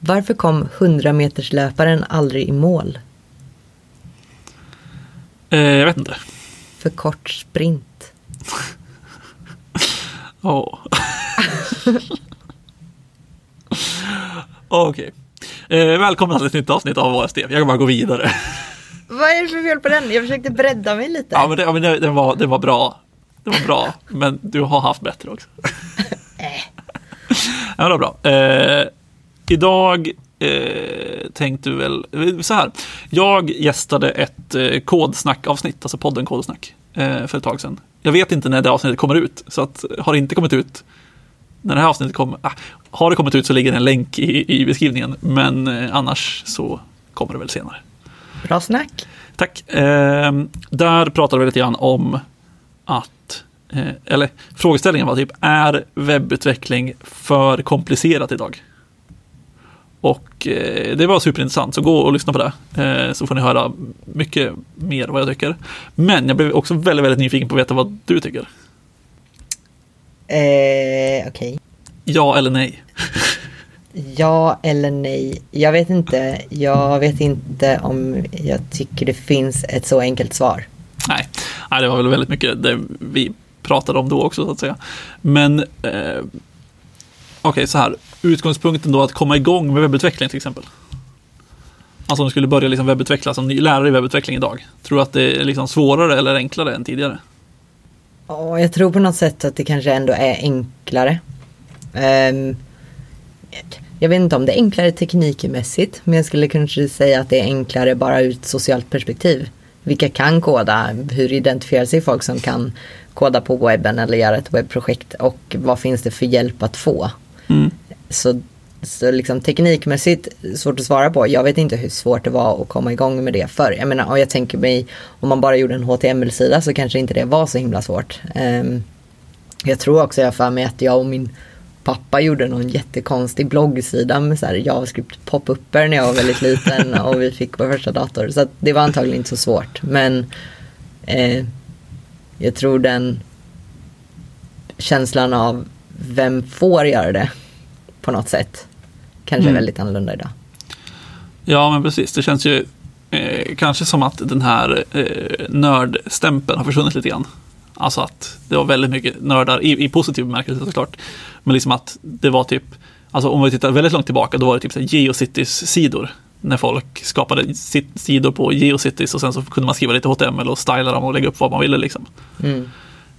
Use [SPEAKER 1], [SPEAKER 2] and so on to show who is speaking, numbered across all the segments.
[SPEAKER 1] Varför kom 100 meterslöparen aldrig i mål?
[SPEAKER 2] Eh, jag vet inte.
[SPEAKER 1] För kort sprint.
[SPEAKER 2] Ja. Okej. Eh, välkomna till ett nytt avsnitt av ASD. Jag kan bara gå vidare.
[SPEAKER 1] Vad är det för fel på den? Jag försökte bredda mig lite.
[SPEAKER 2] Ja, men, det, ja, men det, det, var, det var bra. Det var bra, men du har haft bättre också. ja, det var bra. Eh, idag eh, tänkte väl så här. Jag gästade ett eh, kodsnack-avsnitt, alltså podden Kodsnack, eh, för ett tag sedan. Jag vet inte när det avsnittet kommer ut, så att, har det inte kommit ut när det här avsnittet kommer, ah, har det kommit ut så ligger det en länk i, i beskrivningen, men eh, annars så kommer det väl senare.
[SPEAKER 1] Bra snack.
[SPEAKER 2] Tack. Eh, där pratade vi lite grann om att, eh, eller frågeställningen var typ, är webbutveckling för komplicerat idag? Och eh, det var superintressant, så gå och lyssna på det. Eh, så får ni höra mycket mer vad jag tycker. Men jag blev också väldigt, väldigt nyfiken på att veta vad du tycker.
[SPEAKER 1] Eh, Okej.
[SPEAKER 2] Ja eller nej?
[SPEAKER 1] Ja eller nej? Jag vet inte. Jag vet inte om jag tycker det finns ett så enkelt svar.
[SPEAKER 2] Nej, Nej det var väl väldigt mycket det vi pratade om då också så att säga. Men eh, okej, okay, så här. Utgångspunkten då att komma igång med webbutveckling till exempel. Alltså om du skulle börja liksom webbutveckla som ny lärare i webbutveckling idag. Tror du att det är liksom svårare eller enklare än tidigare?
[SPEAKER 1] Ja, jag tror på något sätt att det kanske ändå är enklare. Um, jag vet inte om det är enklare teknikmässigt, men jag skulle kanske säga att det är enklare bara ur ett socialt perspektiv. Vilka kan koda? Hur identifierar sig folk som kan koda på webben eller göra ett webbprojekt? Och vad finns det för hjälp att få?
[SPEAKER 2] Mm.
[SPEAKER 1] Så, så liksom teknikmässigt svårt att svara på. Jag vet inte hur svårt det var att komma igång med det förr. Jag menar, och jag tänker mig om man bara gjorde en HTML-sida så kanske inte det var så himla svårt. Um, jag tror också jag för mig att jag och min pappa gjorde någon jättekonstig bloggsida med så här JavaScript pop-upper när jag var väldigt liten och vi fick vår första dator. Så det var antagligen inte så svårt. Men eh, jag tror den känslan av vem får göra det på något sätt kanske mm. väldigt annorlunda idag.
[SPEAKER 2] Ja, men precis. Det känns ju eh, kanske som att den här eh, nördstämpeln har försvunnit lite grann. Alltså att det var väldigt mycket nördar, i, i positiv bemärkelse såklart. Men liksom att det var typ, alltså om vi tittar väldigt långt tillbaka, då var det typ Geocities-sidor. När folk skapade sidor på Geocities och sen så kunde man skriva lite HTML och styla dem och lägga upp vad man ville liksom.
[SPEAKER 1] Mm.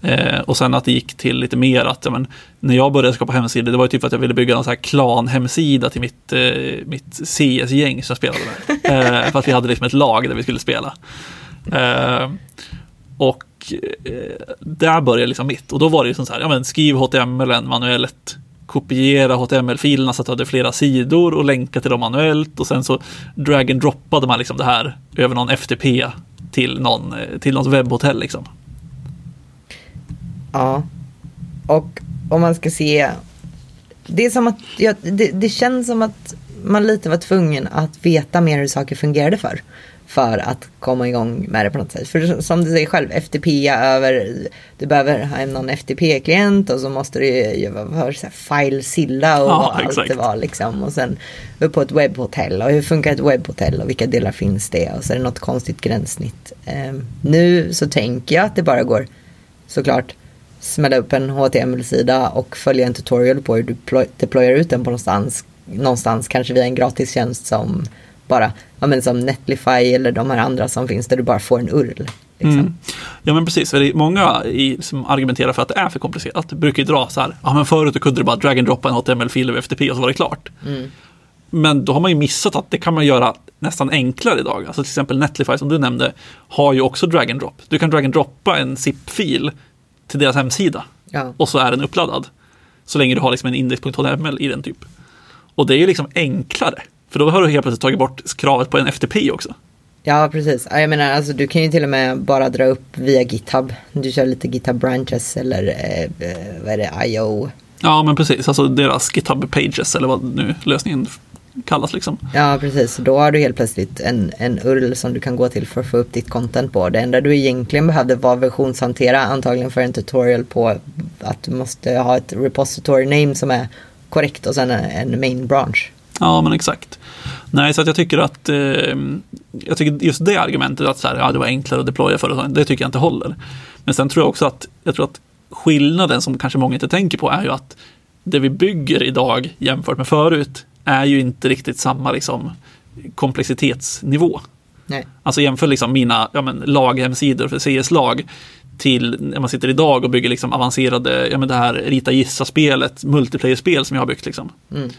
[SPEAKER 2] Eh, och sen att det gick till lite mer att, men, när jag började skapa hemsidor, det var ju typ att jag ville bygga en sån här klan-hemsida till mitt, eh, mitt CS-gäng som jag spelade med. Eh, för att vi hade liksom ett lag där vi skulle spela. Eh, och eh, där började liksom mitt. Och då var det ju som så här, ja men skriv HTML manuellt, kopiera HTML-filerna så att du hade flera sidor och länka till dem manuellt och sen så drag and droppade man liksom det här över någon FTP till någon, eh, till något webbhotell liksom.
[SPEAKER 1] Ja, och om man ska se, det är som att, ja, det, det känns som att man lite var tvungen att veta mer hur saker fungerade för för att komma igång med det på något sätt. För som du säger själv, FTP över, du behöver ha någon FTP-klient och så måste du göra filezilla och ja, allt exakt. det var liksom. Och sen upp på ett webbhotell och hur funkar ett webbhotell och vilka delar finns det och så är det något konstigt gränssnitt. Um, nu så tänker jag att det bara går såklart smälla upp en HTML-sida och följa en tutorial på hur du deployar ut den på någonstans, någonstans kanske via en gratistjänst som bara, ja men som Netlify eller de här andra som finns där du bara får en URL. Liksom. Mm.
[SPEAKER 2] Ja men precis, många i, som argumenterar för att det är för komplicerat brukar ju dra så här, ja men förut kunde du bara drag and droppa en HTML-fil över FTP och så var det klart.
[SPEAKER 1] Mm.
[SPEAKER 2] Men då har man ju missat att det kan man göra nästan enklare idag. Alltså till exempel Netlify som du nämnde har ju också drag and drop. Du kan drag and droppa en zip-fil till deras hemsida
[SPEAKER 1] ja.
[SPEAKER 2] och så är den uppladdad. Så länge du har liksom en index.html i den typ. Och det är ju liksom enklare. För då har du helt plötsligt tagit bort kravet på en FTP också.
[SPEAKER 1] Ja, precis. Jag menar, alltså, du kan ju till och med bara dra upp via GitHub. Du kör lite GitHub Branches eller eh, eh vad är det, IO.
[SPEAKER 2] Ja, men precis. Alltså deras GitHub Pages eller vad nu lösningen kallas liksom.
[SPEAKER 1] Ja, precis. Då har du helt plötsligt en, en URL som du kan gå till för att få upp ditt content på. Det enda du egentligen behövde var versionshantera, antagligen för en tutorial på att du måste ha ett repository name som är korrekt och sen en main branch.
[SPEAKER 2] Ja, men exakt. Nej, så att jag tycker att eh, jag tycker just det argumentet att så här, ja, det var enklare att deploya förr, det tycker jag inte håller. Men sen tror jag också att, jag tror att skillnaden som kanske många inte tänker på är ju att det vi bygger idag jämfört med förut är ju inte riktigt samma liksom, komplexitetsnivå.
[SPEAKER 1] Nej.
[SPEAKER 2] Alltså jämför liksom mina ja, men, laghemsidor för CS-lag till när man sitter idag och bygger liksom avancerade, ja men det här rita gissa-spelet, multiplayer-spel som jag har byggt liksom.
[SPEAKER 1] Mm.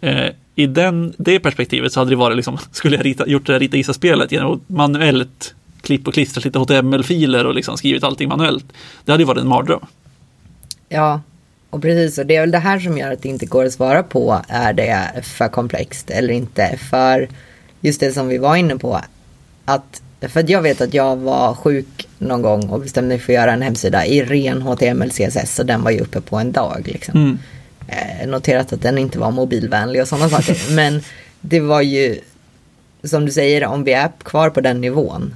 [SPEAKER 2] Eh, I den, det perspektivet så hade det varit liksom, skulle jag rita, gjort det här rita gissa-spelet genom att manuellt klipp och klistra lite HTML-filer och liksom skrivit allting manuellt. Det hade ju varit en mardröm.
[SPEAKER 1] Ja, och precis. Och det är väl det här som gör att det inte går att svara på. Är det för komplext eller inte? För just det som vi var inne på. Att, för att jag vet att jag var sjuk någon gång och bestämde mig för att göra en hemsida i ren HTML CSS. Och den var ju uppe på en dag. Liksom.
[SPEAKER 2] Mm.
[SPEAKER 1] Eh, noterat att den inte var mobilvänlig och sådana saker. Men det var ju, som du säger, om vi är kvar på den nivån.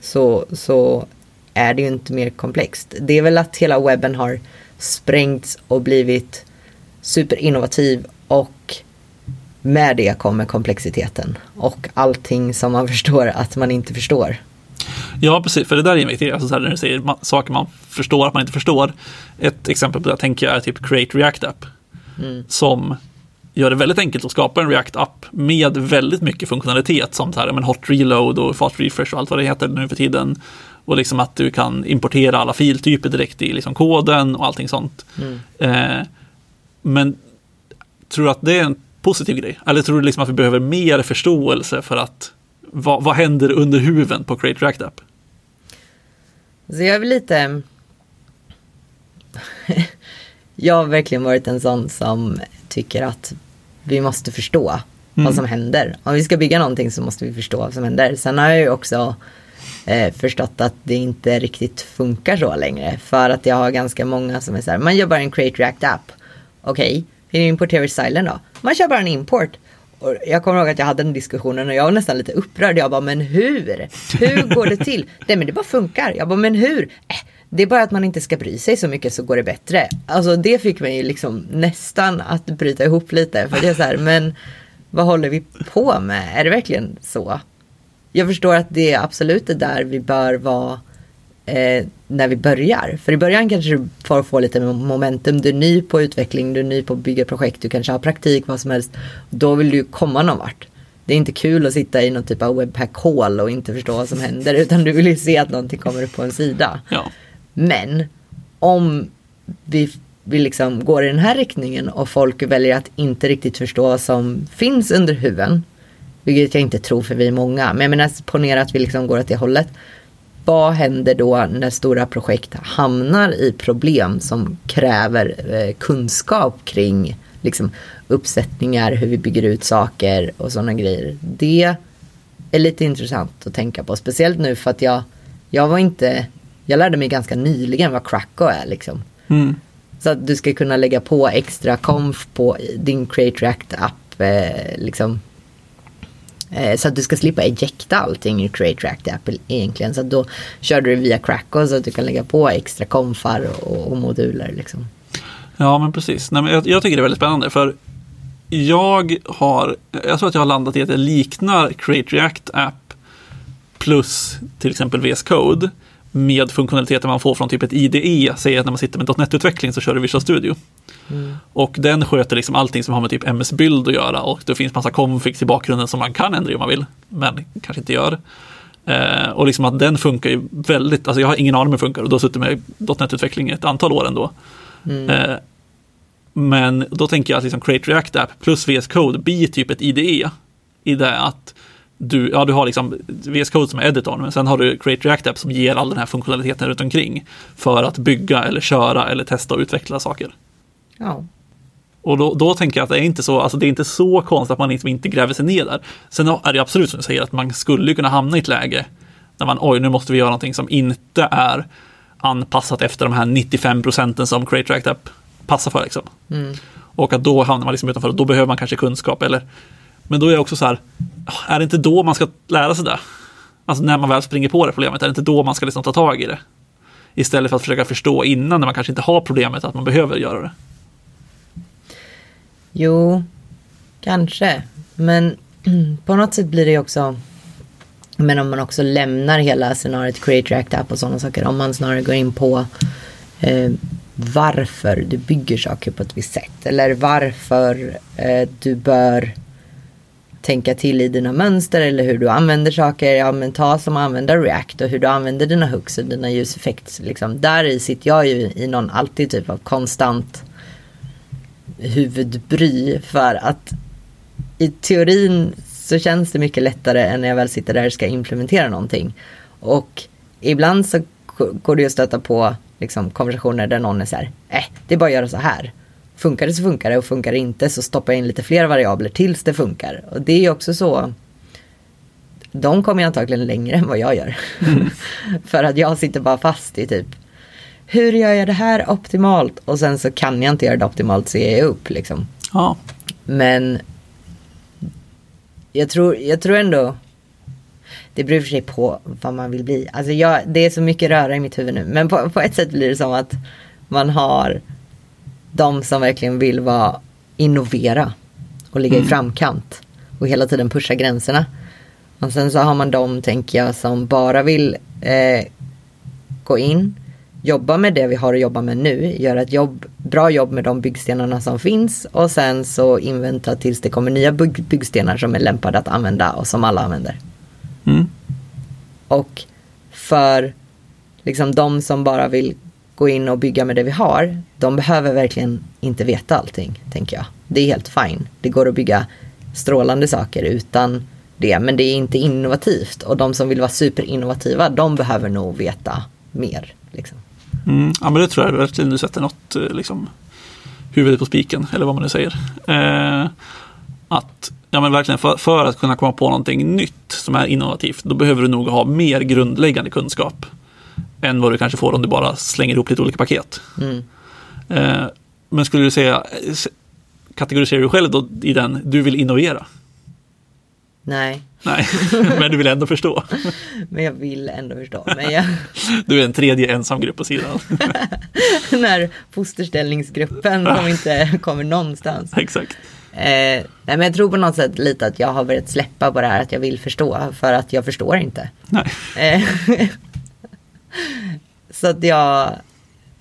[SPEAKER 1] Så, så är det ju inte mer komplext. Det är väl att hela webben har sprängts och blivit superinnovativ och med det kommer komplexiteten och allting som man förstår att man inte förstår.
[SPEAKER 2] Ja, precis, för det där är viktigt, alltså så här, när du säger ma- saker man förstår att man inte förstår. Ett exempel på det tänker jag är typ Create React App. Som gör det väldigt enkelt att skapa en React-app med väldigt mycket funktionalitet som så här, men hot reload och fast refresh och allt vad det heter nu för tiden. Och liksom att du kan importera alla filtyper direkt i liksom koden och allting sånt. Eh, men tror du att det är en positiv grej? Eller tror du liksom att vi behöver mer förståelse för att vad, vad händer under huven på Create React App?
[SPEAKER 1] Så jag är väl lite... jag har verkligen varit en sån som tycker att vi måste förstå vad som händer. Om vi ska bygga någonting så måste vi förstå vad som händer. Sen har jag ju också eh, förstått att det inte riktigt funkar så längre. För att jag har ganska många som är så här, man gör bara en Create React App. Okej, hur importerar vi stylen då? Man kör bara en import. Och jag kommer ihåg att jag hade den diskussionen och jag var nästan lite upprörd. Jag bara, men hur? Hur går det till? Nej men det bara funkar. Jag bara, men hur? Äh, det är bara att man inte ska bry sig så mycket så går det bättre. Alltså det fick mig liksom nästan att bryta ihop lite. För det är så här, men vad håller vi på med? Är det verkligen så? Jag förstår att det är absolut det där vi bör vara eh, när vi börjar. För i början kanske du får få lite momentum. Du är ny på utveckling, du är ny på att bygga projekt, du kanske har praktik, vad som helst. Då vill du komma någon vart. Det är inte kul att sitta i någon typ av webpack hall och inte förstå vad som händer. Utan du vill ju se att någonting kommer upp på en sida.
[SPEAKER 2] Ja.
[SPEAKER 1] Men om vi, vi liksom går i den här riktningen och folk väljer att inte riktigt förstå vad som finns under huven. Vilket jag inte tror för vi är många. Men jag menar ponera att vi liksom går åt det hållet. Vad händer då när stora projekt hamnar i problem som kräver eh, kunskap kring liksom, uppsättningar, hur vi bygger ut saker och sådana grejer. Det är lite intressant att tänka på. Speciellt nu för att jag, jag var inte, jag lärde mig ganska nyligen vad Cracko är liksom.
[SPEAKER 2] Mm.
[SPEAKER 1] Så att du ska kunna lägga på extra konf på din Create React app. Eh, liksom. Eh, så att du ska slippa ejecta allting i Create React app egentligen. Så att då kör du det via Cracko så att du kan lägga på extra konfar och, och moduler. Liksom.
[SPEAKER 2] Ja, men precis. Nej, men jag, jag tycker det är väldigt spännande för jag har, jag tror att jag har landat i att det liknar Create React App plus till exempel VS Code med funktionaliteter man får från typ ett IDE. Säg att när man sitter med .NET-utveckling så kör du Visual Studio. Och den sköter liksom allting som har med typ MS-bild att göra och det finns massa configs i bakgrunden som man kan ändra om man vill, men kanske inte gör. Eh, och liksom att den funkar ju väldigt, alltså jag har ingen aning om hur den funkar och då har suttit med .NET-utveckling ett antal år ändå. Eh, men då tänker jag att liksom Create React App plus VS Code blir typ ett IDE. I det att du, ja, du har liksom VS Code som är editorn, men sen har du Create React App som ger all den här funktionaliteten runt omkring för att bygga eller köra eller testa och utveckla saker.
[SPEAKER 1] Ja.
[SPEAKER 2] Och då, då tänker jag att det är inte så, alltså det är inte så konstigt att man liksom inte gräver sig ner där. Sen är det absolut som du säger att man skulle kunna hamna i ett läge där man, oj, nu måste vi göra någonting som inte är anpassat efter de här 95 procenten som Create React App passar för. Liksom. Och att då hamnar man liksom utanför och då behöver man kanske kunskap. Eller, men då är jag också så här, är det inte då man ska lära sig det? Alltså när man väl springer på det problemet, är det inte då man ska liksom ta tag i det? Istället för att försöka förstå innan när man kanske inte har problemet att man behöver göra det.
[SPEAKER 1] Jo, Kanske. Men på något sätt blir det ju också. Men om man också lämnar hela scenariot Create React App och sådana saker. Om man snarare går in på eh, varför du bygger saker på ett visst sätt. Eller varför eh, du bör tänka till i dina mönster eller hur du använder saker. Ja men ta som använder React och hur du använder dina hooks och dina ljuseffekter. Liksom. Där i sitter jag ju i någon alltid typ av konstant huvudbry för att i teorin så känns det mycket lättare än när jag väl sitter där och ska implementera någonting. Och ibland så går det ju att stöta på liksom, konversationer där någon är så här, äh, det är bara att göra så här. Funkar det så funkar det och funkar det inte så stoppar jag in lite fler variabler tills det funkar. Och det är ju också så, de kommer antagligen längre än vad jag gör. Mm. För att jag sitter bara fast i typ, hur gör jag det här optimalt? Och sen så kan jag inte göra det optimalt så ger jag upp liksom.
[SPEAKER 2] Ja.
[SPEAKER 1] Men jag tror, jag tror ändå, det beror för sig på vad man vill bli. Alltså jag, det är så mycket röra i mitt huvud nu. Men på, på ett sätt blir det som att man har de som verkligen vill vara innovera och ligga mm. i framkant och hela tiden pusha gränserna. Och sen så har man de, tänker jag, som bara vill eh, gå in, jobba med det vi har att jobba med nu, göra ett jobb, bra jobb med de byggstenarna som finns och sen så invänta tills det kommer nya bygg, byggstenar som är lämpade att använda och som alla använder.
[SPEAKER 2] Mm.
[SPEAKER 1] Och för liksom de som bara vill gå in och bygga med det vi har, de behöver verkligen inte veta allting, tänker jag. Det är helt fine. Det går att bygga strålande saker utan det, men det är inte innovativt. Och de som vill vara superinnovativa, de behöver nog veta mer. Liksom.
[SPEAKER 2] Mm, ja, men det tror jag verkligen du sätter något, eh, liksom, huvudet på spiken, eller vad man nu säger. Eh, att Ja men verkligen, för, för, att kunna komma på någonting nytt som är innovativt, då behöver du nog ha mer grundläggande kunskap än vad du kanske får om du bara slänger ihop lite olika paket.
[SPEAKER 1] Mm.
[SPEAKER 2] Eh, men skulle du säga, kategoriserar du själv då i den, du vill innovera?
[SPEAKER 1] Nej.
[SPEAKER 2] Nej, men du vill ändå förstå.
[SPEAKER 1] men jag vill ändå förstå. Men jag...
[SPEAKER 2] du är en tredje ensamgrupp på sidan.
[SPEAKER 1] Den här fosterställningsgruppen som inte kommer någonstans.
[SPEAKER 2] Exakt.
[SPEAKER 1] Eh, nej, men jag tror på något sätt lite att jag har börjat släppa på det här att jag vill förstå för att jag förstår inte.
[SPEAKER 2] Nej.
[SPEAKER 1] Eh, så att jag,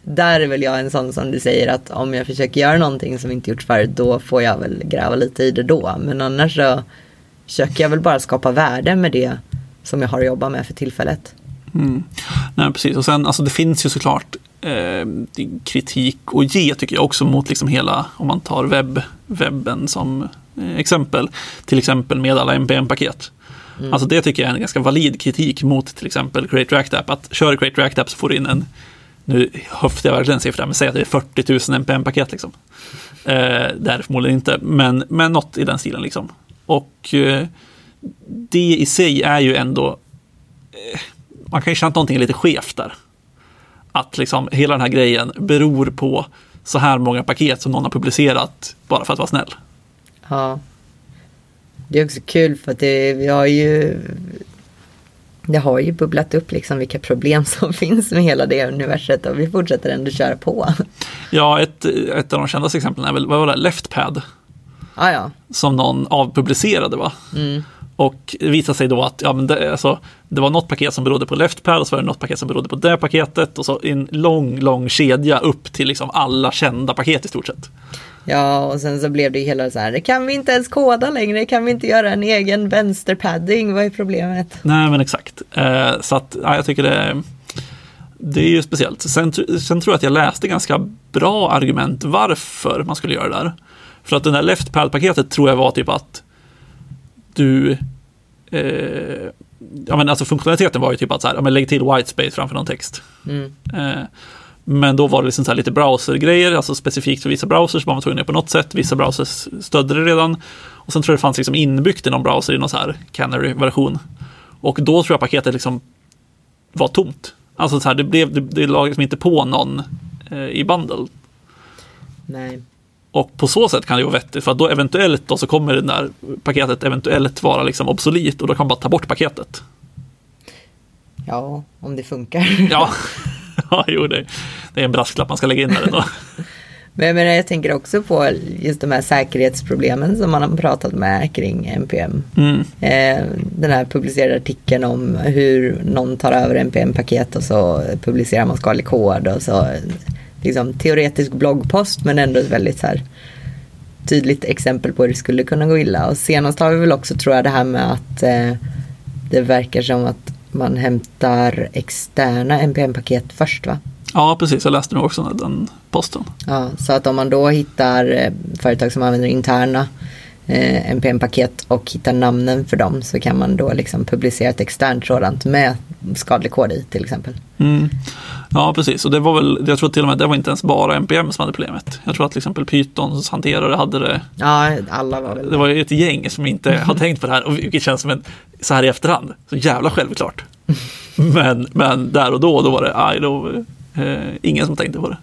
[SPEAKER 1] där är väl jag en sån som du säger att om jag försöker göra någonting som inte gjorts förut då får jag väl gräva lite i det då. Men annars så försöker jag väl bara skapa värde med det som jag har att jobba med för tillfället.
[SPEAKER 2] Mm. Nej, precis. Och sen, alltså, det finns ju såklart eh, kritik att ge tycker jag också mot liksom hela, om man tar webb, webben som eh, exempel, till exempel med alla NPM-paket. Mm. Alltså det tycker jag är en ganska valid kritik mot till exempel Create React App. Att kör Create React App så får du in en, nu höftar jag verkligen siffran, men säg att det är 40 000 NPM-paket liksom. Eh, det är förmodligen inte, men, men något i den stilen liksom. Och eh, det i sig är ju ändå, eh, man kan ju känna att någonting är lite skevt där. Att liksom hela den här grejen beror på så här många paket som någon har publicerat bara för att vara snäll.
[SPEAKER 1] Ja. Det är också kul för att det, vi har ju det har ju bubblat upp liksom vilka problem som finns med hela det universet och vi fortsätter ändå köra på.
[SPEAKER 2] Ja, ett, ett av de kändaste exemplen är väl, vad var det, Leftpad?
[SPEAKER 1] Ah, ja.
[SPEAKER 2] Som någon avpublicerade va?
[SPEAKER 1] Mm.
[SPEAKER 2] Och det visade sig då att ja, men det, alltså, det var något paket som berodde på Leftpad och så var det något paket som berodde på det paketet och så en lång, lång kedja upp till liksom alla kända paket i stort sett.
[SPEAKER 1] Ja, och sen så blev det hela så här, det kan vi inte ens koda längre, kan vi inte göra en egen vänsterpadding, vad är problemet?
[SPEAKER 2] Nej, men exakt. Eh, så att, ja, jag tycker det, det är ju speciellt. Sen, sen tror jag att jag läste ganska bra argument varför man skulle göra det där. För att det där leftpad-paketet tror jag var typ att du eh, ja, men alltså funktionaliteten var ju typ att så här, ja, men lägg till white space framför någon text.
[SPEAKER 1] Mm.
[SPEAKER 2] Eh, men då var det liksom så lite browsergrejer, alltså specifikt för vissa browsers var man tvungen på något sätt. Vissa browsers stödde det redan. Och sen tror jag det fanns liksom inbyggt i någon browser i någon så här Canary-version. Och då tror jag paketet liksom var tomt. Alltså så här, det, blev, det, det lagades liksom inte på någon eh, i bundle.
[SPEAKER 1] Nej.
[SPEAKER 2] Och på så sätt kan det vara vettigt för att då eventuellt då så kommer det där paketet eventuellt vara liksom obsolit och då kan man bara ta bort paketet.
[SPEAKER 1] Ja, om det funkar.
[SPEAKER 2] ja, ja jo, det, det är en brasklapp man ska lägga in där ändå.
[SPEAKER 1] Men jag, menar, jag tänker också på just de här säkerhetsproblemen som man har pratat med kring NPM.
[SPEAKER 2] Mm.
[SPEAKER 1] Eh, den här publicerade artikeln om hur någon tar över NPM-paket och så publicerar man skadlig kod och så liksom teoretisk bloggpost men ändå ett väldigt så här tydligt exempel på hur det skulle kunna gå illa. Och senast har vi väl också tror jag det här med att eh, det verkar som att man hämtar externa NPM-paket först va?
[SPEAKER 2] Ja, precis. Jag läste nog också den posten.
[SPEAKER 1] Ja, så att om man då hittar eh, företag som använder interna eh, NPM-paket och hittar namnen för dem så kan man då liksom publicera ett externt sådant med skadlig kod i till exempel.
[SPEAKER 2] Mm. Ja, precis. Och det var väl, jag tror till och med det var inte ens bara NPM som hade problemet. Jag tror att till exempel Pythons hanterare hade det.
[SPEAKER 1] Ja, alla var väl
[SPEAKER 2] Det var ju ett gäng som inte har tänkt på det här, och vilket känns som en, så här i efterhand, så jävla självklart. Men, men där och då, då var det, aj, då, eh, ingen som tänkte på det.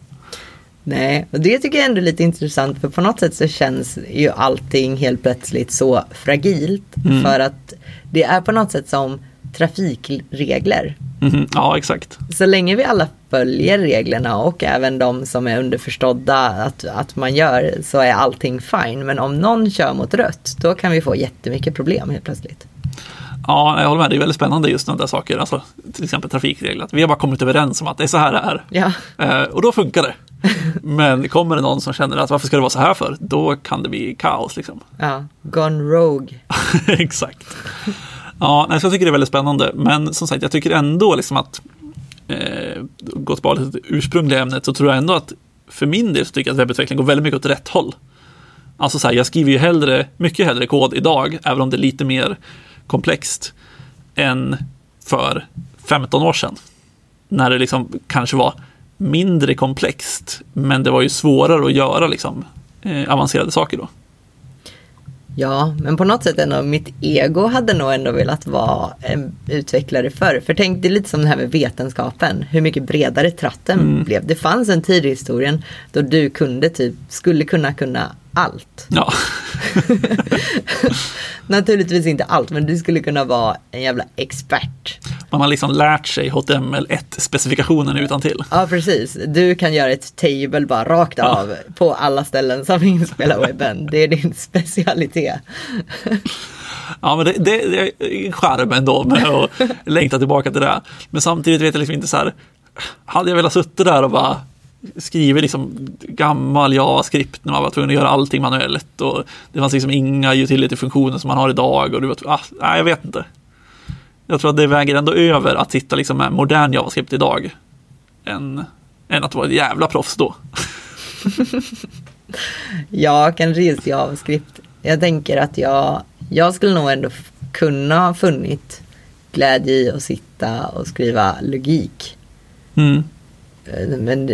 [SPEAKER 1] Nej, och det tycker jag ändå är lite intressant för på något sätt så känns ju allting helt plötsligt så fragilt.
[SPEAKER 2] Mm.
[SPEAKER 1] För att det är på något sätt som trafikregler.
[SPEAKER 2] Mhm, Ja, exakt.
[SPEAKER 1] Så länge vi alla följer reglerna och även de som är underförstådda att, att man gör så är allting fine. Men om någon kör mot rött då kan vi få jättemycket problem helt plötsligt.
[SPEAKER 2] Ja, jag håller med. Det är väldigt spännande just sådana där saker. Alltså, till exempel trafikregler. Vi har bara kommit överens om att det är så här det är.
[SPEAKER 1] Ja,
[SPEAKER 2] Eh, och då funkar det. Men kommer det någon som känner att varför ska det vara så här för? Då kan det bli kaos liksom.
[SPEAKER 1] ja. gone rogue.
[SPEAKER 2] Exakt. Ja, nej, så jag tycker det är väldigt spännande. Men som sagt, jag tycker ändå liksom att eh, gå tillbaka till det ursprungliga ämnet så tror jag ändå att för min del så tycker jag att webbutveckling går väldigt mycket åt rätt håll. Alltså så här, jag skriver ju hellre, mycket hellre kod idag, även om det är lite mer komplext, än för 15 år sedan. När det liksom kanske var mindre komplext, men det var ju svårare att göra liksom, eh, avancerade saker då.
[SPEAKER 1] Ja, men på något sätt ändå mitt ego hade nog ändå velat vara en utvecklare förr. För tänk, det är lite som det här med vetenskapen. Hur mycket bredare tratten blev. Det fanns en tid i historien då du kunde typ, skulle kunna kunna allt.
[SPEAKER 2] Ja,
[SPEAKER 1] Naturligtvis inte allt, men du skulle kunna vara en jävla expert.
[SPEAKER 2] man har liksom lärt sig HTML1-specifikationen utan till.
[SPEAKER 1] Ja, precis. Du kan göra ett table bara rakt av på alla ställen som finns på hela webben. Det är din specialitet.
[SPEAKER 2] Ja, men det, det, det är charm ändå med att längta tillbaka till det. Men samtidigt vet jag liksom inte så här, hade jag velat sitta där och bara skriva liksom gammal JavaScript när man var tvungen att göra allting manuellt och det fanns liksom inga utility-funktioner som man har idag och du vet, ah, nej, jag vet inte. Jag tror att det väger ändå över att sitta liksom med modern JavaScript idag än, än att vara ett jävla proffs då.
[SPEAKER 1] Ja, kanske just JavaScript. Jag tänker att jag, jag skulle nog ändå kunna ha funnit glädje i att sitta och skriva logik.
[SPEAKER 2] Mm.
[SPEAKER 1] Eh, Men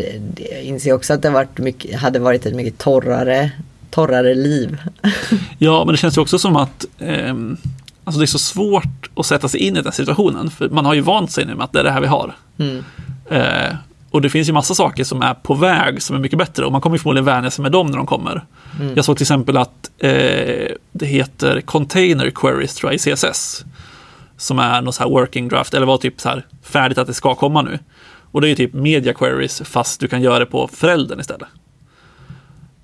[SPEAKER 1] jag inser också att det varit mycket, hade varit ett mycket torrare, torrare liv.
[SPEAKER 2] Ja, men det känns ju också som att ehm, alltså det är så svårt att sätta sig in i den situationen. För man har ju vant sig nu med att det är det här vi har.
[SPEAKER 1] Mm.
[SPEAKER 2] Eh, och det finns ju massa saker som är på väg som är mycket bättre och man kommer ju förmodligen vänja sig med dem när de kommer. Jag såg till exempel att eh, det heter Container Queries tror jag i CSS. Som är något så här working draft eller var typ så här färdigt att det ska komma nu. Och det är typ media queries fast du kan göra det på föräldern istället.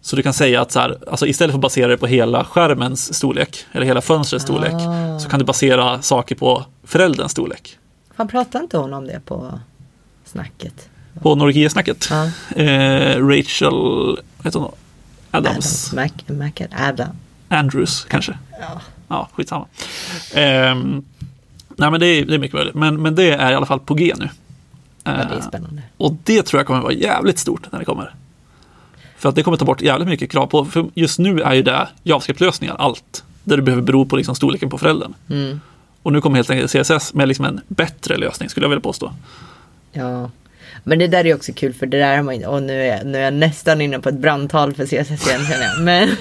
[SPEAKER 2] Så du kan säga att så här, alltså istället för att basera det på hela skärmens storlek eller hela fönstrets storlek
[SPEAKER 1] Ah.
[SPEAKER 2] så kan du basera saker på förälderns storlek.
[SPEAKER 1] Fan pratade inte hon om det på snacket?
[SPEAKER 2] På Norgia-snacket.
[SPEAKER 1] Ja.
[SPEAKER 2] Eh, Rachel, heter hon då? Adams.
[SPEAKER 1] Mac, Adam.
[SPEAKER 2] Andrews kanske.
[SPEAKER 1] Ja.
[SPEAKER 2] Ja, skitsamma. Ehm, nej men det är, det är mycket möjligt. Men, men det är i alla fall på G nu.
[SPEAKER 1] Ja, det är
[SPEAKER 2] Eh,
[SPEAKER 1] spännande.
[SPEAKER 2] och det tror jag kommer vara jävligt stort när det kommer. För att det kommer ta bort jävligt mycket krav på, för just nu är ju det JavaScript-lösningar allt. Där du behöver bero på liksom storleken på föräldern.
[SPEAKER 1] Mm.
[SPEAKER 2] Och nu kommer helt enkelt CSS med liksom en bättre lösning skulle jag vilja påstå.
[SPEAKER 1] Ja. Men det där är också kul för det där har man och nu är, nu är jag nästan inne på ett brandtal för CSS igen känner jag. Men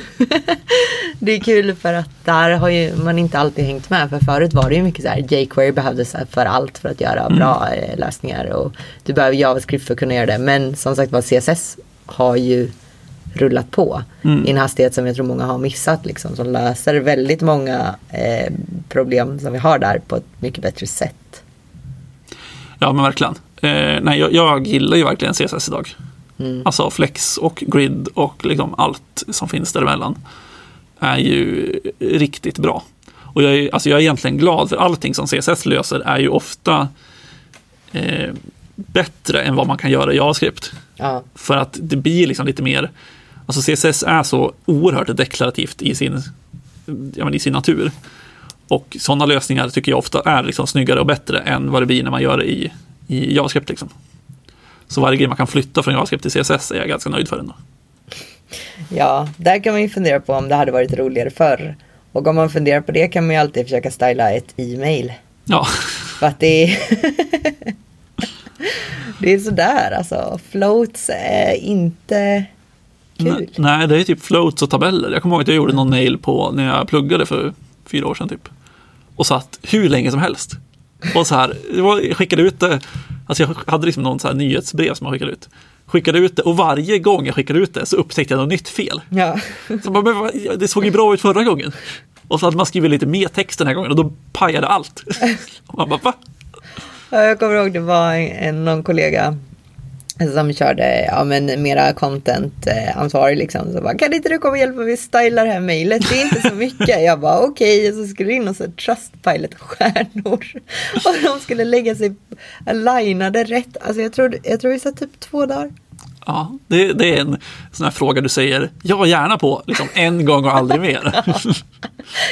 [SPEAKER 1] det är kul för att där har ju man inte alltid hängt med. För förut var det ju mycket så här, jQuery behövdes för allt för att göra bra eh, lösningar. Och du behöver JavaScript för att kunna göra det. Men som sagt var CSS har ju rullat på i en hastighet som jag tror många har missat. Liksom, som löser väldigt många eh, problem som vi har där på ett mycket bättre sätt.
[SPEAKER 2] Ja, men verkligen. Eh, nej, jag, jag gillar ju verkligen CSS idag. Alltså flex och grid och liksom allt som finns däremellan är ju riktigt bra. Och jag är, alltså jag är egentligen glad för allting som CSS löser är ju ofta eh, bättre än vad man kan göra i JavaScript.
[SPEAKER 1] Ja.
[SPEAKER 2] För att det blir liksom lite mer, alltså CSS är så oerhört deklarativt i sin, ja, i sin natur. Och sådana lösningar tycker jag ofta är liksom snyggare och bättre än vad det blir när man gör det i, i JavaScript. Liksom. Så varje grej man kan flytta från JavaScript till CSS är jag ganska nöjd för ändå.
[SPEAKER 1] Ja, där kan man ju fundera på om det hade varit roligare förr. Och om man funderar på det kan man ju alltid försöka styla ett e-mail.
[SPEAKER 2] Ja,
[SPEAKER 1] För att det är... det är sådär alltså. Floats är inte kul.
[SPEAKER 2] Nej, nej, det är typ floats och tabeller. Jag kommer ihåg att jag gjorde någon mail på när jag pluggade för fyra år sedan typ. Och satt hur länge som helst. Och så här, jag skickade ut det, alltså jag hade liksom någon så här nyhetsbrev som jag skickade ut. Skickade ut det och varje gång jag skickade ut det så upptäckte jag något nytt fel.
[SPEAKER 1] Ja.
[SPEAKER 2] Så bara, men, det såg ju bra ut förra gången. Och så hade man skrivit lite mer text den här gången och då pajade allt. Och man bara, va?
[SPEAKER 1] Ja, Jag kommer ihåg det var en, någon kollega som körde ja, men mera content eh, liksom. Så bara, kan inte du komma och hjälpa mig styla det här mejlet? Det är inte så mycket. Jag bara okej, och så skulle det in och så Trustpilot stjärnor. Och de skulle lägga sig alignade rätt. Alltså jag tror, jag tror det satt typ två dagar.
[SPEAKER 2] Ja, det, det är en sån här fråga du säger ja gärna på, liksom en gång och aldrig mer.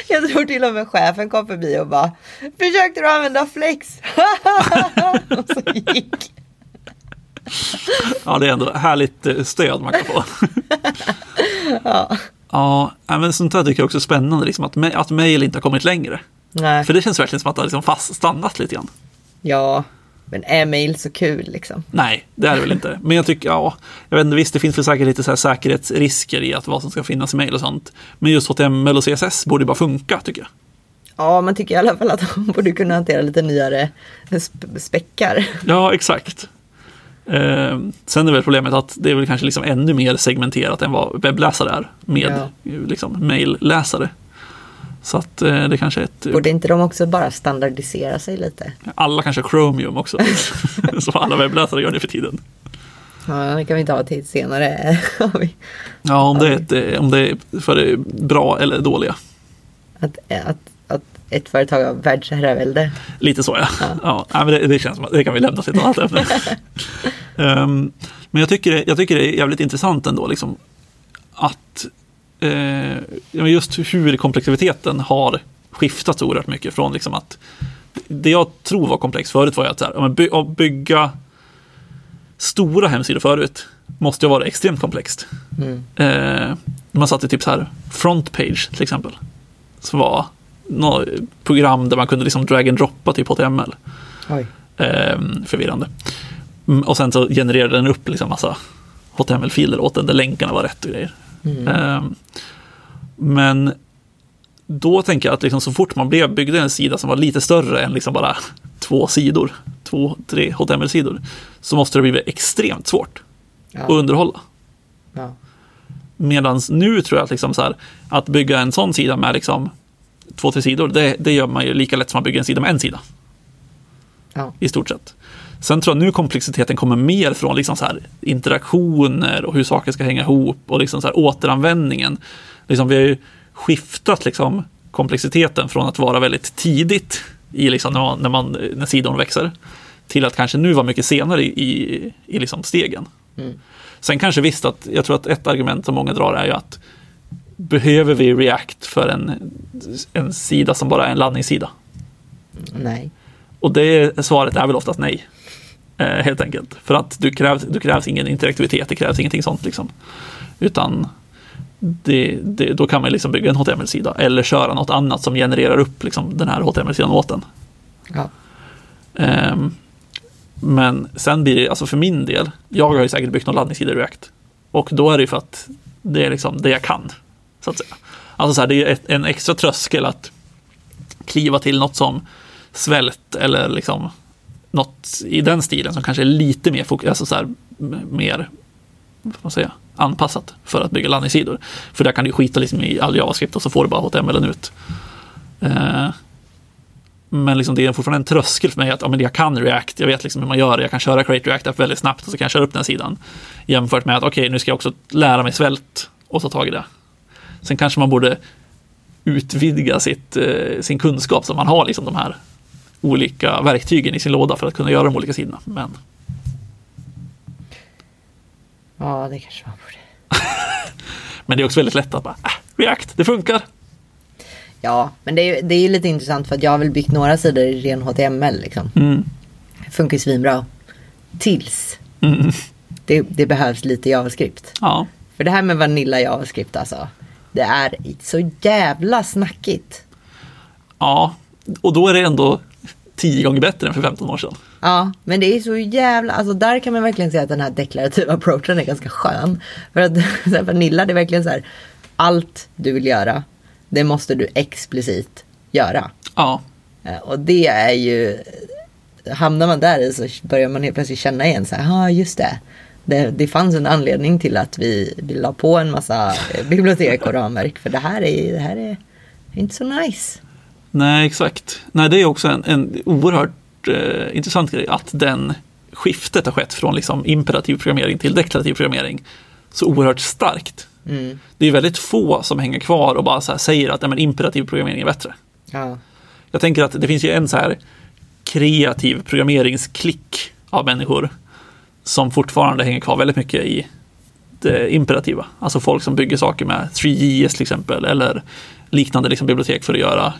[SPEAKER 1] Jag tror till och med chefen kom förbi och bara Försökte du använda flex? och så gick.
[SPEAKER 2] Ja, det är ändå härligt eh, stöd man kan få.
[SPEAKER 1] Ja.
[SPEAKER 2] Ja, men sånt där tycker jag också är spännande, liksom, att, att mail inte har kommit längre.
[SPEAKER 1] Nej.
[SPEAKER 2] För det känns verkligen som att det har liksom fast stannat lite grann.
[SPEAKER 1] Ja, men är mail så kul liksom?
[SPEAKER 2] Nej, det är det väl inte. Men jag tycker, ja, jag vet inte, visst det finns väl säkert lite så här säkerhetsrisker i att vad som ska finnas i mail och sånt. Men just HTML och CSS borde bara funka tycker jag.
[SPEAKER 1] Ja, man tycker i alla fall att de borde kunna hantera lite nyare sp- späckar.
[SPEAKER 2] Ja, exakt. Eh, sen är väl problemet att det är väl kanske liksom ännu mer segmenterat än vad webbläsare är med
[SPEAKER 1] Ja.
[SPEAKER 2] liksom, mailläsare. Så att eh, det kanske är ett...
[SPEAKER 1] Borde inte de också bara standardisera sig lite?
[SPEAKER 2] Alla kanske har Chromium också. som alla webbläsare gör nu för tiden.
[SPEAKER 1] Ja, det kan vi ta till senare.
[SPEAKER 2] Ja, om det är, ett, eh, om det är för det bra eller dåliga.
[SPEAKER 1] att, att ett företag har världsherravälde.
[SPEAKER 2] Lite så ja. ja. ja men det, det känns som att det kan vi lämna till ett annat ämne. Ehm, men jag tycker, det, jag tycker det är jävligt intressant ändå liksom, att eh, just hur komplexiteten har skiftat så oerhört mycket från liksom att det jag tror var komplext förut var att så här, by, att bygga stora hemsidor förut måste ju vara extremt komplext.
[SPEAKER 1] Mm.
[SPEAKER 2] Eh, man satte typ så här frontpage till exempel. Som var något program där man kunde liksom drag and droppa typ HTML.
[SPEAKER 1] Oj.
[SPEAKER 2] Eh, förvirrande. Mm, och sen så genererade den upp liksom massa HTML-filer åt den där länkarna var rätt och grejer.
[SPEAKER 1] Mm.
[SPEAKER 2] Eh, men då tänker jag att liksom så fort man blev, byggde en sida som var lite större än liksom bara två sidor, två, tre HTML-sidor, så måste det bli extremt svårt att
[SPEAKER 1] Ja.
[SPEAKER 2] underhålla.
[SPEAKER 1] Ja.
[SPEAKER 2] Medan nu tror jag att, liksom så här, att bygga en sån sida med liksom två, tre sidor, det, det gör man ju lika lätt som att bygga en sida med en sida.
[SPEAKER 1] Ja.
[SPEAKER 2] I stort sett. Sen tror jag nu komplexiteten kommer mer från liksom så här interaktioner och hur saker ska hänga ihop och liksom så här återanvändningen. Liksom vi har ju skiftat liksom komplexiteten från att vara väldigt tidigt i liksom när, man, när, man, när sidorna växer till att kanske nu vara mycket senare i, i, i liksom stegen.
[SPEAKER 1] Mm.
[SPEAKER 2] Sen kanske visst att jag tror att ett argument som många drar är ju att behöver vi React för en, en sida som bara är en laddningssida?
[SPEAKER 1] Nej.
[SPEAKER 2] Och det svaret är väl oftast nej. Eh, helt enkelt. För att du krävs, du krävs ingen interaktivitet, det krävs ingenting sånt. Liksom. Utan det, det, då kan man liksom bygga en HTML-sida eller köra något annat som genererar upp liksom, den här HTML-sidan åt den.
[SPEAKER 1] Ja.
[SPEAKER 2] Ehm, men sen blir det, alltså för min del, jag har ju säkert byggt någon laddningssida i React. Och då är det ju för att det är liksom det jag kan. Så att säga. Alltså så här, det är en extra tröskel att kliva till något som svält eller liksom något i den stilen som kanske är lite mer, fok- alltså så här, mer vad man säga, anpassat för att bygga landningssidor. För där kan du skita liksom i all JavaScript och så får du bara HTML ut. Eh, Men liksom det är fortfarande en tröskel för mig att ja, men jag kan React, jag vet liksom hur man gör det, jag kan köra Create React App väldigt snabbt och så kan jag köra upp den sidan. Jämfört med att okej, okay, nu ska jag också lära mig svält och ta tag i det. Sen kanske man borde utvidga sitt, eh, sin kunskap så man har liksom de här olika verktygen i sin låda för att kunna göra de olika sidorna. Men...
[SPEAKER 1] Ja, det kanske man borde.
[SPEAKER 2] Men det är också väldigt lätt att bara, äh, React, det funkar.
[SPEAKER 1] Ja, men det är, det är lite intressant för att jag har väl byggt några sidor i ren HTML liksom.
[SPEAKER 2] Mm.
[SPEAKER 1] Funkar ju svinbra. Tills
[SPEAKER 2] Mm.
[SPEAKER 1] det, det behövs lite JavaScript.
[SPEAKER 2] Ja,
[SPEAKER 1] För det här med Vanilla JavaScript alltså. Det är så jävla snackigt.
[SPEAKER 2] ja, och då är det ändå tio gånger bättre än för 15 år sedan.
[SPEAKER 1] Ja, men det är så jävla, alltså där kan man verkligen säga att den här deklarativa approachen är ganska skön. För att Vanilla det är verkligen så här, allt du vill göra, det måste du explicit göra.
[SPEAKER 2] Ja,
[SPEAKER 1] Eh, Och det är ju, hamnar man där i så börjar man helt plötsligt känna igen så här, ja just det. Det. Det fanns en anledning till att vi, vi la på en massa eh, bibliotek och ramverk. För det här är, det här är inte så nice.
[SPEAKER 2] nej exakt. Nej, det är också en, en oerhört eh, intressant grej att den skiftet har skett från liksom imperativ programmering till deklarativ programmering så oerhört starkt.
[SPEAKER 1] Mm.
[SPEAKER 2] Det är väldigt få som hänger kvar och bara säger att men imperativ programmering är bättre.
[SPEAKER 1] Ja.
[SPEAKER 2] Jag tänker att det finns ju en så här kreativ programmeringsklick av människor som fortfarande hänger kvar väldigt mycket i det imperativa. Alltså folk som bygger saker med 3JS till exempel eller liknande liksom bibliotek för att göra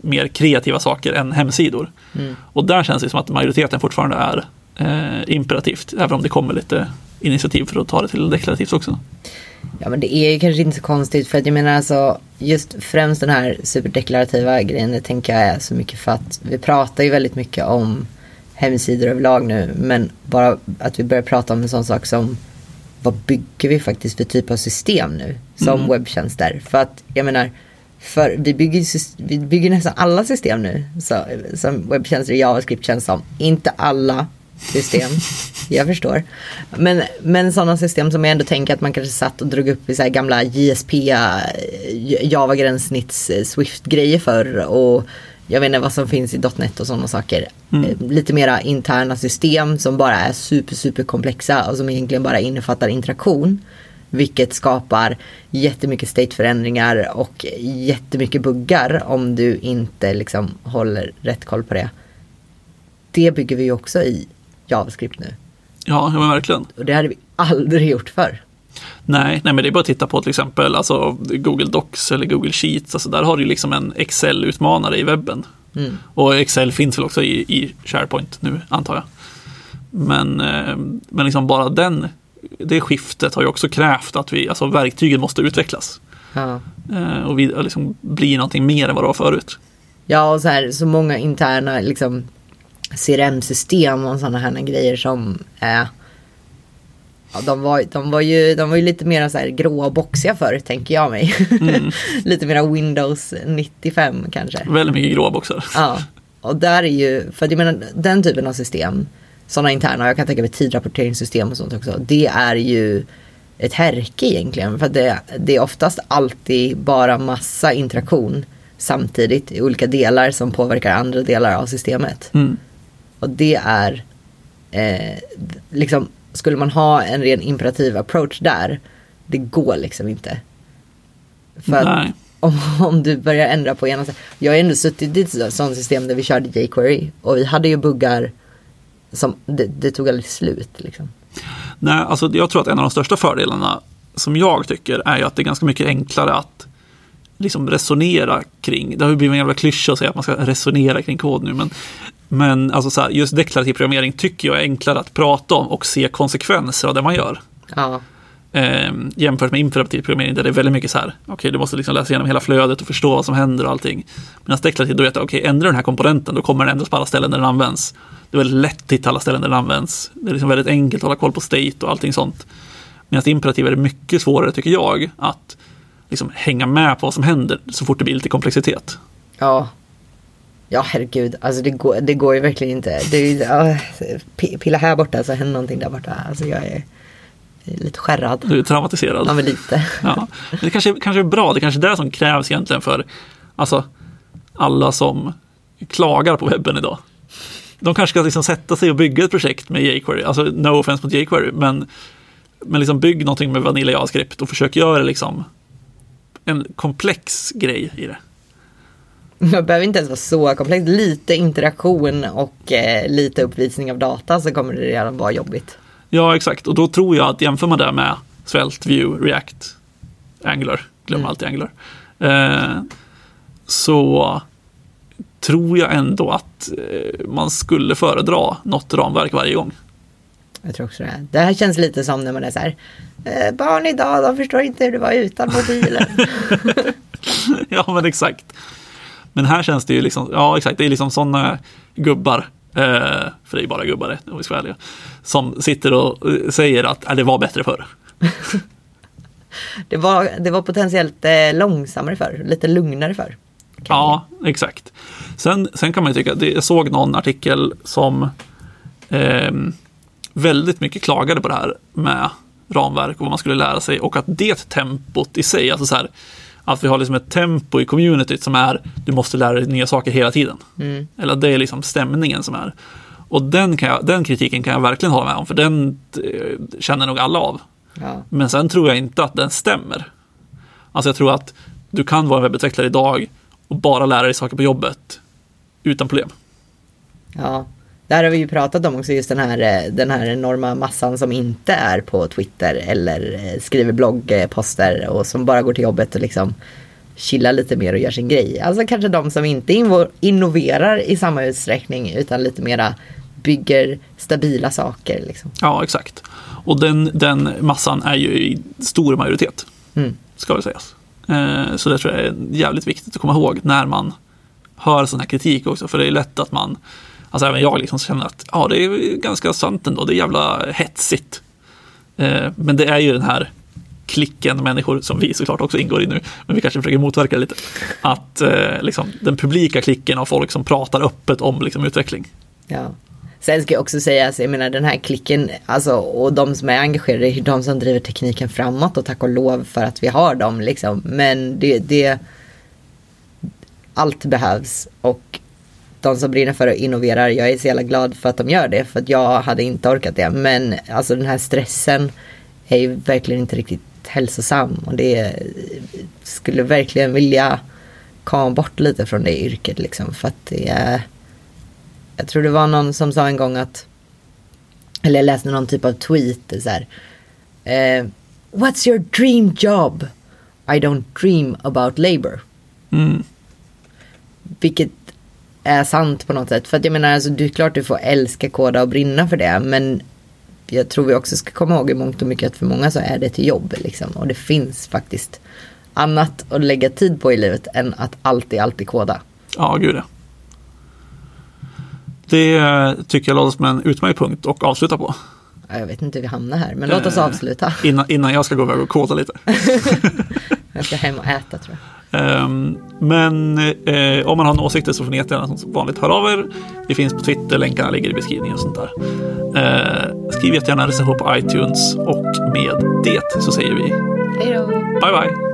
[SPEAKER 2] mer kreativa saker än hemsidor.
[SPEAKER 1] Mm.
[SPEAKER 2] Och där känns det som att majoriteten fortfarande är eh, imperativt, även om det kommer lite initiativ för att ta det till deklarativt också.
[SPEAKER 1] Ja men det är ju kanske inte så konstigt för att jag menar alltså just främst den här superdeklarativa grejen det tänker jag är så mycket för att vi pratar ju väldigt mycket om hemsidor överlag nu men bara att vi börjar prata om en sån sak som vad bygger vi faktiskt för typ av system nu som
[SPEAKER 2] Mm.
[SPEAKER 1] webbtjänster för att jag menar för vi bygger, vi bygger nästan alla system nu så, som webbtjänster och JavaScript känns som. Inte alla system, jag förstår. Men, men sådana system som jag ändå tänker att man kanske satt och drog upp i så gamla JSP, eh, Java gränssnitts eh, Swift-grejer förr och jag vet inte vad som finns i .NET och sådana saker. Eh, Lite mera interna system som bara är super, super komplexa och som egentligen bara innefattar interaktion. Vilket skapar jättemycket stateförändringar och jättemycket buggar om du inte liksom håller rätt koll på det. Det bygger vi ju också i JavaScript nu.
[SPEAKER 2] Ja, ja men verkligen.
[SPEAKER 1] Och det hade vi aldrig gjort förr.
[SPEAKER 2] Nej, nej, men det är bara att titta på till exempel alltså, Google Docs eller Google Sheets. Alltså, där har du liksom en Excel-utmanare i webben.
[SPEAKER 1] Mm.
[SPEAKER 2] Och Excel finns väl också i, i SharePoint nu, antar jag. Men, eh, men liksom bara den, det skiftet har ju också krävt att vi, alltså verktygen måste utvecklas.
[SPEAKER 1] Ja.
[SPEAKER 2] Eh, och vi liksom blir någonting mer än vad det var förut.
[SPEAKER 1] Ja, och så här så många interna liksom CRM-system och sådana här grejer som är Ja, de, var, de, var ju, de var ju lite mer så här gråa och boxiga förr, tänker jag mig. lite mer Windows 95 kanske.
[SPEAKER 2] Väldigt mycket gråa boxar.
[SPEAKER 1] Ja, och där är ju, för jag menar den typen av system, sådana interna, jag kan tänka mig tidrapporteringssystem och sånt också, det är ju ett härke egentligen. För det, det är oftast alltid bara massa interaktion samtidigt i olika delar som påverkar andra delar av systemet.
[SPEAKER 2] Mm. Och
[SPEAKER 1] Och det är, eh, liksom, skulle man ha en ren imperativ approach där, det går liksom inte. För
[SPEAKER 2] Nej.
[SPEAKER 1] om, om du börjar ändra på ena sidan. Jag har ändå suttit i ett sånt system där vi körde jQuery och vi hade ju buggar som det, det tog aldrig slut liksom.
[SPEAKER 2] Nej, alltså jag tror att en av de största fördelarna som jag tycker är ju att det är ganska mycket enklare att liksom resonera kring. Det har ju blivit en jävla klyscha att säga att man ska resonera kring kod nu. Men, men alltså så här, just deklarativ programmering tycker jag är enklare att prata om och se konsekvenser av det man gör.
[SPEAKER 1] Ja,
[SPEAKER 2] Eh, jämfört med imperativ programmering där det är väldigt mycket så här, okej du måste liksom läsa igenom hela flödet och förstå vad som händer och allting. Medan deklarativ, då vet jag, okej ändrar den här komponenten då kommer den ändras på alla ställen där den används. Det är väldigt lätt att hitta alla ställen där den används. Det är liksom väldigt enkelt att hålla koll på state och allting sånt. Medan imperativ är det mycket svårare tycker jag att liksom hänga med på vad som händer så fort det blir lite komplexitet.
[SPEAKER 1] ja. Ja herregud, alltså det går, det går ju verkligen inte. Det är, ja, pilla här borta så händer någonting där borta. Alltså jag är, lite skärrad.
[SPEAKER 2] Du är traumatiserad.
[SPEAKER 1] Ja men lite.
[SPEAKER 2] Ja. Det kanske, kanske är bra, det kanske är det som krävs egentligen för alltså, alla som klagar på webben idag. De kanske ska liksom sätta sig och bygga ett projekt med jQuery, alltså no offense mot jQuery, men, men liksom bygg någonting med Vanilla JavaScript och försök göra liksom en komplex grej i det.
[SPEAKER 1] Det behöver inte ens vara så komplext. Lite interaktion och eh, lite uppvisning av data så kommer det redan vara jobbigt.
[SPEAKER 2] Ja, exakt. Och då tror jag att jämför man det med Svelte, Vue, React, Angular, glöm mm. alltid Angular, eh, så tror jag ändå att eh, man skulle föredra något ramverk varje gång.
[SPEAKER 1] Jag tror också det. Det här känns lite som när man är så här, eh, barn idag, de förstår inte hur det var utan mobilen.
[SPEAKER 2] ja, men exakt. Men här känns det ju liksom, ja exakt, det är liksom sådana gubbar, eh, för det är bara gubbar om vi ska vara ärliga, som sitter och eh, säger att det var bättre förr.
[SPEAKER 1] det, var, det var potentiellt eh, långsammare förr, lite lugnare förr.
[SPEAKER 2] Ja, exakt. Sen, sen kan man ju tycka, jag såg någon artikel som eh, väldigt mycket klagade på det här med ramverk och vad man skulle lära sig och att det tempot i sig, alltså så här, att vi har liksom ett tempo i communityt som är du måste lära dig nya saker hela tiden. Mm. Eller det är liksom stämningen som är. Och den, kan jag, den kritiken kan jag verkligen hålla med om, för den eh, känner nog alla av. Ja. Men sen tror jag inte att den stämmer. Alltså jag tror att du kan vara en webbutvecklare idag och bara lära dig saker på jobbet utan problem.
[SPEAKER 1] Ja, där har vi ju pratat om också just den här, eh, den här enorma massan som inte är på Twitter eller eh, skriver bloggposter och som bara går till jobbet och liksom chillar lite mer och gör sin grej. Alltså kanske de som inte innoverar i samma utsträckning utan lite mera bygger stabila saker. Liksom.
[SPEAKER 2] Ja, exakt. Och den, den massan är ju i stor majoritet, mm. ska det sägas. Eh, så det tror jag är jävligt viktigt att komma ihåg när man hör sån här kritik också, för det är lätt att man Alltså även jag liksom känner att ja, det är ganska sant ändå, det är jävla hetsigt. Eh, men det är ju den här klicken människor som vi såklart också ingår i nu, men vi kanske försöker motverka det lite. Att eh, liksom, den publika klicken av folk som pratar öppet om liksom, utveckling.
[SPEAKER 1] Ja. Sen ska jag också säga, alltså, jag menar den här klicken, alltså, och de som är engagerade är de som driver tekniken framåt och tack och lov för att vi har dem liksom. Men det, det allt behövs och de som brinner för att innovera, jag är så jävla glad för att de gör det. För att jag hade inte orkat det. Men alltså den här stressen är ju verkligen inte riktigt hälsosam. Och det skulle verkligen vilja komma bort lite från det yrket liksom. För att det är... Jag tror det var någon som sa en gång att... Eller jag läste någon typ av tweet så här. Eh, What's your dream job? I don't dream about labor. Mm. Vilket är sant på något sätt. För att jag menar, alltså, det är klart du får älska koda och brinna för det. Men jag tror vi också ska komma ihåg i mångt och mycket att för många så är det till jobb. Liksom. Och det finns faktiskt annat att lägga tid på i livet än att alltid, alltid koda.
[SPEAKER 2] Ja, gud ja. Det eh, tycker jag låter som en utmärkt punkt att avsluta på.
[SPEAKER 1] Jag vet inte hur vi hamnar här, men låt oss eh, avsluta.
[SPEAKER 2] Innan, innan jag ska gå iväg och koda lite.
[SPEAKER 1] jag ska hem och äta tror jag.
[SPEAKER 2] Um, men uh, om man har några åsikter så får ni jättegärna som vanligt höra av er. Vi finns på Twitter, länkarna ligger i beskrivningen och sånt där. Uh, skriv jättegärna en recension på iTunes och med det så säger vi
[SPEAKER 1] Hej då!
[SPEAKER 2] Bye bye!